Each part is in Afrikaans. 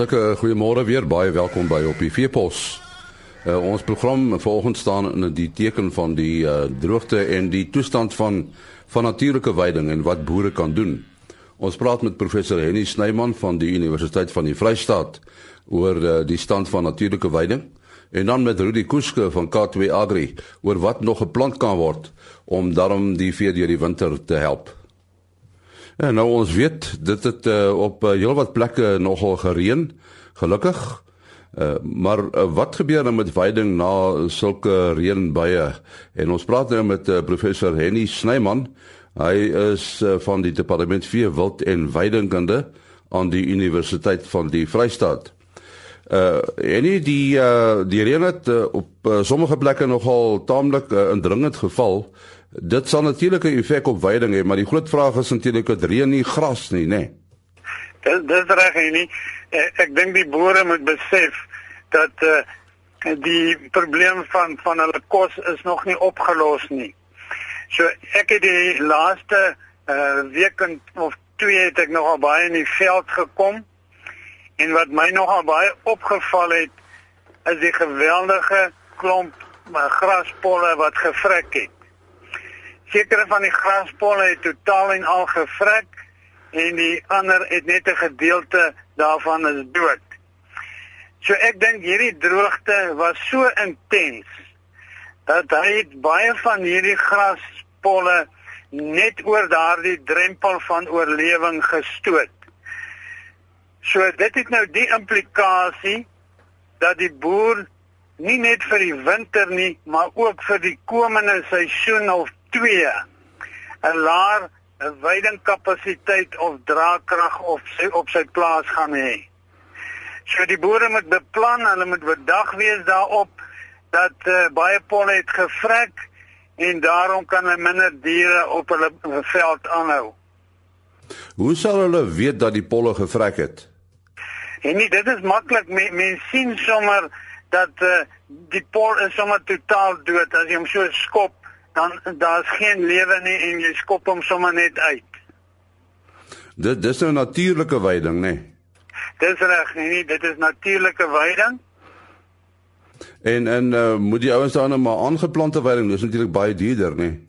Hartlike goeiemôre weer. Baie welkom by op die Veepos. Uh, ons program vanoggend staan in die teken van die uh, droogte en die toestand van van natuurlike veiding en wat boere kan doen. Ons praat met professor Henny Snyman van die Universiteit van die Vrystaat oor uh, die stand van natuurlike veiding en dan met Rudy Kuske van K2 Agri oor wat nog geplant kan word om daarom die vee deur die winter te help. En nou ons weet dit het uh, op uh, heelwat plekke nogal gereën, gelukkig. Uh, maar uh, wat gebeur dan met veiding na sulke reënbuie? En ons praat nou met uh, professor Henny Snyman. Hy is uh, van die departement vee wild en veidingkunde aan die Universiteit van die Vrystaat. Uh en die uh die reën het uh, op uh, sommige plekke nogal taamlik uh, indringend geval. Dit sal natuurlik 'n effek op veiding hê, maar die groot vraag is natuurlik dat reën nie gras nie, nê. Nee. Dis reg nie. Ek, ek dink die boere moet besef dat uh, die probleem van van hulle kos is nog nie opgelos nie. So ek het die laaste uh, week of twee het ek nogal baie in die veld gekom en wat my nogal baie opgeval het is die geweldige klomp uh, graspolle wat gevrek het sekere van die graspolle het totaal en al gevrek en die ander het net 'n gedeelte daarvan is dood. So ek dink hierdie droogte was so intens dat hy baie van hierdie graspolle net oor daardie drempel van oorlewing gestoot. So dit het nou die implikasie dat die boer nie net vir die winter nie, maar ook vir die komende seisoen of 2 'n laer veidingkapasiteit of draagkrag of sy op sy plaas gaan hê. So die boere moet beplan, hulle moet bedag wees daarop dat uh, baie polle het gevrek en daarom kan hulle minder diere op hulle veld aanhou. Hoe sal hulle weet dat die polle gevrek het? En nie, dit is maklik. Mense men sien sommer dat uh, die pol is sommer totaal dood as jy hom so skop dan daar's geen lewe nie en jy skop hom sommer net uit. Dit dis 'n nou natuurlike veiding, nê? Nee. Dis reg, nee, dit is natuurlike veiding. En en uh, moet die ouens dan nou maar aangeplante veiding, dis natuurlik baie duurder, nê? Nee.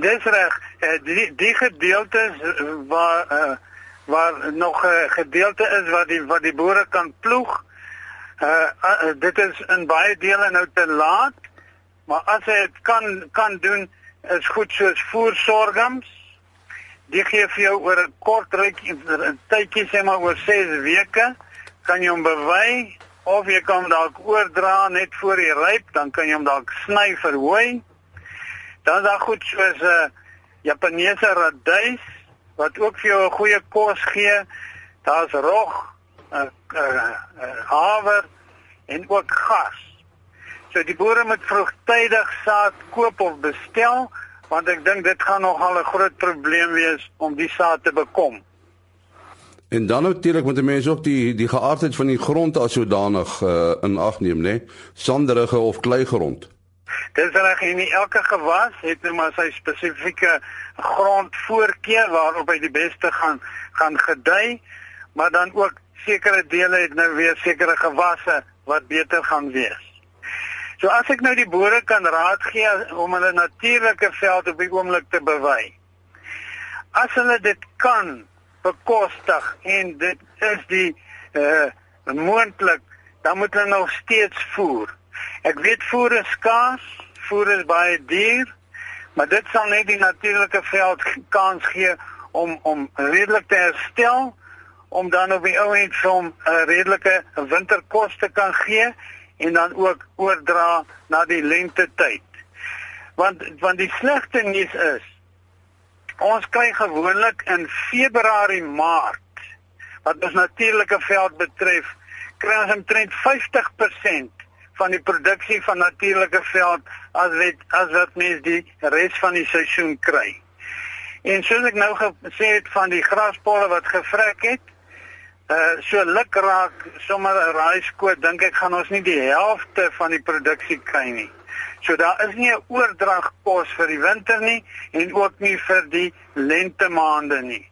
Dis reg. Uh, die die gedeeltes waar uh, waar nog 'n uh, gedeelte is wat die wat die boere kan ploeg. Uh, uh dit is in baie dele nou te laat Maar as hy dit kan kan doen is goed soos voorsorgings. Die gee vir jou oor 'n kort 'n tydjie sê maar oor 6 weke kan jy hom bewy of jy kan dalk oordra net voor hy ryp, dan kan jy hom dalk sny vir hooi. Dan is daar goed soos 'n uh, Japaneese radys wat ook vir jou 'n goeie kos gee. Daar's rog, uh, uh, uh, haver en ook gas. So die boere moet vroegtydig saad koop of bestel want ek dink dit gaan nogal 'n groot probleem wees om die saad te bekom. En dan natuurlik moet mense ook die die geaardheid van die grond as sodanig uh, in ag neem, né? Sanderige of kleigrond. Dis reg en elke gewas het nou maar sy spesifieke grondvoorkeur waarop hy die beste gaan gaan gedei, maar dan ook sekere dele het nou weer sekere gewasse wat beter gaan wees. So as ek nou die boere kan raad gee om hulle natuurlike veld op die oomblik te bewy. As hulle dit kan bekostig en dit is die uh moontlik, dan moet hulle nog steeds voer. Ek weet voer is skaars, voer is baie duur, maar dit sal net die natuurlike veld kans gee om om redelik te herstel om dan op die ou end van 'n uh, redelike winterkos te kan gee en dan ook oordra na die lente tyd. Want want die slegte nuus is ons kry gewoonlik in Februarie Maart wat ons natuurlike veld betref kry ons omtrent 50% van die produksie van natuurlike veld as dit as wat mens die res van die seisoen kry. En soos ek nou gesê het van die graspolle wat gevrek het, Uh so luk raak sommer 'n raaiskoot dink ek gaan ons nie die helfte van die produksie kry nie. So daar is nie 'n oordrag kos vir die winter nie en ook nie vir die lente maande nie.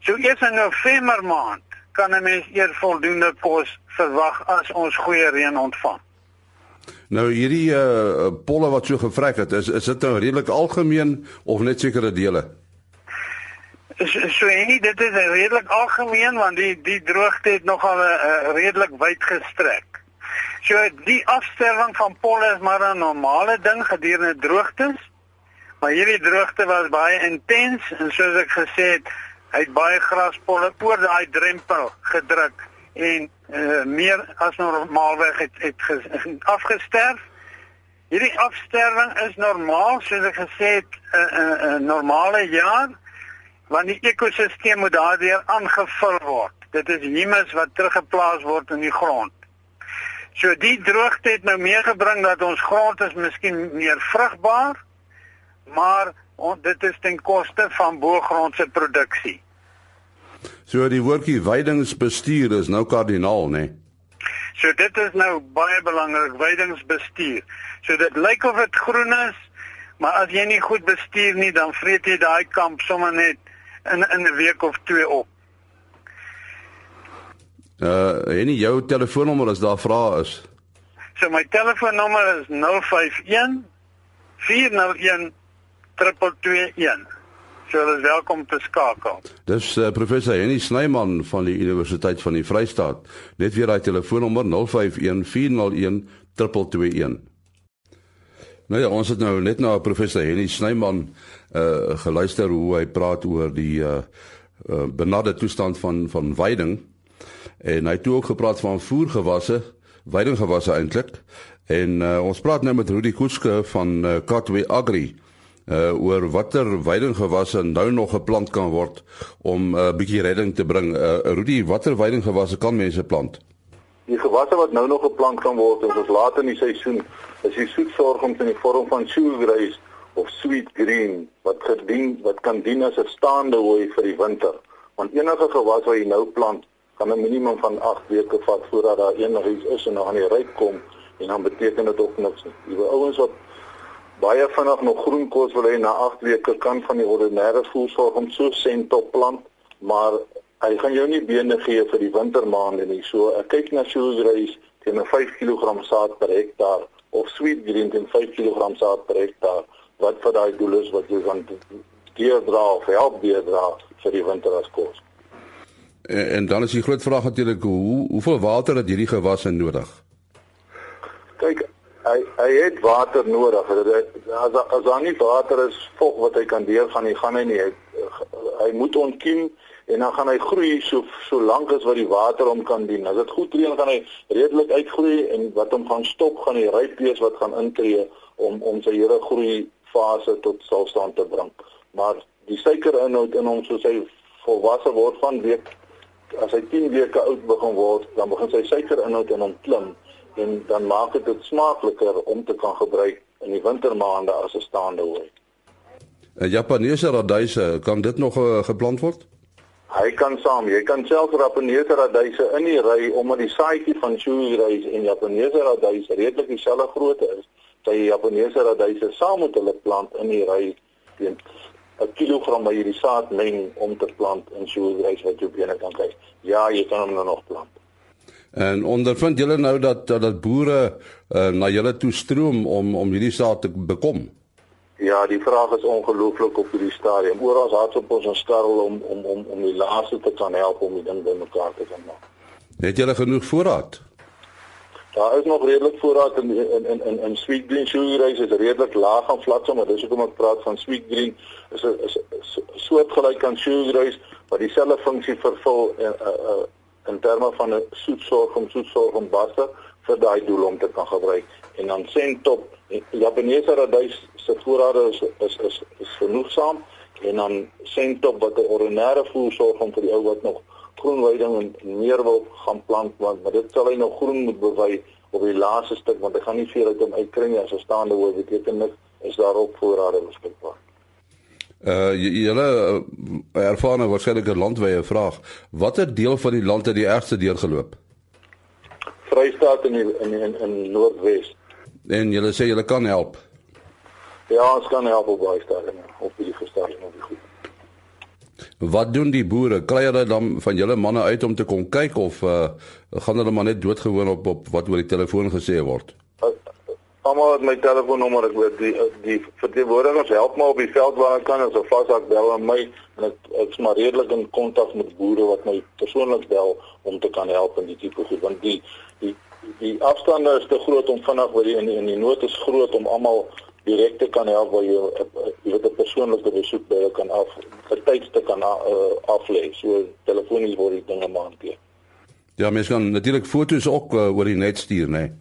So eers in November maand kan 'n mens eers voldoende kos verwag as ons goeie reën ontvang. Nou hierdie uh polle wat so gevrek het, is is dit nou redelik algemeen of net sekere dele? So, so nie dit is redelik algemeen want die die droogte het nogal 'n uh, redelik wyd gestrek. So die afsterwing van polle is maar 'n normale ding gedurende droogtes. Maar hierdie droogte was baie intens en soos ek gesê het, hy het baie graspolle oor daai drempel gedruk en uh, meer as normaalweg het, het ges, afgesterf. Hierdie afsterwing is normaal soos ek gesê het 'n uh, uh, uh, normale jaar want die ekosisteem moet daardeur aangevul word. Dit is humus wat teruggeplaas word in die grond. So die droogte het nou meegebring dat ons grond is miskien meer vrugbaar maar on, dit is ten koste van boergrondse produksie. So die woordjie weidingsbestuur is nou kardinaal, né? Nee? So dit is nou baie belangrik, weidingsbestuur. So dit lyk of dit groen is, maar as jy nie goed bestuur nie, dan vreet jy daai kamp sommer net in in 'n week of twee op. Uh, en jou telefoonnommer as daar vrae is. So my telefoonnommer is 051 401 3221. So hulle is welkom te skakel. Dis uh, professor Henny Snyman van die Universiteit van die Vrystaat. Net weer daai telefoonnommer 0514013221. Nou ja, ons het nou net na professor Henny Snyman uh geluister hoe hy praat oor die uh, uh benade toestand van van veiding. En hy het ook gepraat van voergewasse, veidinggewasse eintlik. En uh, ons praat nou met Rudy Kuske van uh, Katwe Agri uh oor watter weidinggewasse nou nog geplant kan word om 'n uh, bietjie redding te bring. Uh Rudy, watter weidinggewasse kan mense plant? Die gewasse wat nou nog geplant kan word, is laat in die seisoen, is die soetsorgums in die vorm van sugargrass of sweet green wat gedien wat kan dien as 'n staande hooi vir die winter. Want enige gewas wat jy nou plant, kan 'n minimum van 8 weke vat voordat daar enigiets is en dan aan die ryp kom en dan beteken dit ook niks nie. Die ouens wat baie vinnig nog groen kos wil hê na 8 weke kan van die ordinêre voedselsorg om so sentop plant, maar hy gaan jou nie bene gee vir die wintermaande nie. So ek kyk na sugargrass teen 'n 5 kg saad per hektaar of sweet green teen 5 kg saad per hektaar wat vir daai doel is wat jy van deurdra of help deurdra vir die winter as kos. En, en dan is die groot vraag natuurlik hoe hoeveel water het hierdie gewasse nodig? Kyk, hy hy het water nodig. As as daar nie water is, vog wat hy kan deurgaan, hy gaan hy nie hy, hy moet ontkiem en dan gaan hy groei so so lank as wat die water hom kan dien. As dit goed reën gaan hy redelik uitgroei en wat hom gaan stop gaan die ryp wees wat gaan intree om om sy hele groei fase tot stilstand te bring. Maar die suikerinhoud in hom soos hy volwasse word van week as hy 10 weke oud begin word, dan begin sy suikerinhoud in hom klim en dan maak dit dit smaakliker om te kan gebruik in die wintermaande as 'n staande hooi. 'n Japaneese raduise, kan dit nog uh, geplant word? Hy kan saam, jy kan self Japaneese raduise in die ry omdat die saadjie van sugargrass en Japaneese raduise redelik dieselfde grootte is. Sy Japaneese raduise saam met hulle plant in die ry teen 'n kilogram by hierdie saad meng om te plant in sugargrass wat jy binne kan kry. Ja, jy kan hom nou nog plant. En ondervind julle nou dat dat, boere uh, na julle toe stroom om om hierdie saak te bekom? Ja, die vraag is ongelooflik op hierdie stadium. Oral hart op ons skarrel om om om om die laaste te kan help om die ding bymekaar te kan maak. Het julle genoeg voorraad? Daar is nog redelik voorraad in in in in, in sweet green rice is redelik laag aan vlakke, maar dis hoekom ek praat van sweet green is 'n soortgelyk aan sugar rice wat dieselfde funksie vervul en uh, uh, in terme van 'n soetsorg om soetsorg om basse vir daai doel om te kan gebruik en dan sentop Japaneese raduis se voorrade is is is, is genoegsaam en dan sentop wat 'n ordinêre voersorg om vir die ou wat nog groenweiding en meer wil gaan plant want maar dit sal hy nog groen moet bewy op die laaste stuk want hy gaan nie veel uit hom uitkry nie as 'n staande hoë beteken niks is daar ook voorrade beskikbaar. Uh julle uh, ervare waarskynlik 'n landwyse vraag. Watter deel van die land het die ergste deurgeloop? Vrystaat in die, in in, in Noordwes. En julle sê julle kan help. Ja, ons kan help op baie stadiums op die gestadium op die goed. Wat doen die boere? Kry hulle dan van julle manne uit om te kom kyk of uh, gaan hulle maar net doodgewoon op op wat oor die telefoon gesê word? Almal het my telefoonnommer, ek weet die die verteenwoordigers help my op die veld waar ek kan as 'n vashak bel aan my en ek ek's maar redelik in kontak met boere wat my persoonlik bel om te kan help in die tipe goed want die die die afstande is te groot om vinnig by die in die, in die nood is groot om almal direk te kan help waar jy jy weet 'n persoonlike besoek by kan af vir tyds te kan uh, aflê. So telefonies word die dinge maar hanteer. Ja, mens kan natuurlik foto's ook uh, oor die net stuur, né? Nee?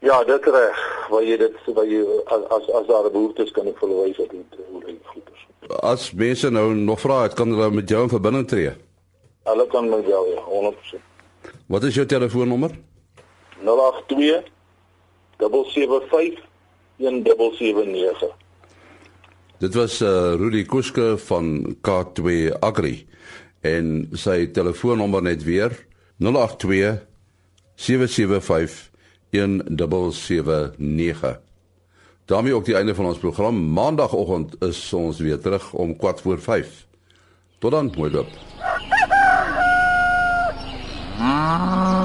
Ja, dit reg. Waar jy dit waar jy as as daar 'n behoefte is kan ek verwys op die hoe dit goed is. As mense nou nog vra, kan hulle met jou in verbinding tree. Hulle kan met jou ja, 100%. Wat is jou telefoonnommer? 082 775 1779. Dit was uh, Rudy Kuske van K2 Agri en sy telefoonnommer net weer 082 775 1779. daarmee ook die einde van ons program. Maandagoggend is ons weer terug om kwart voor 5. Tot dan, mooi loop. Ah.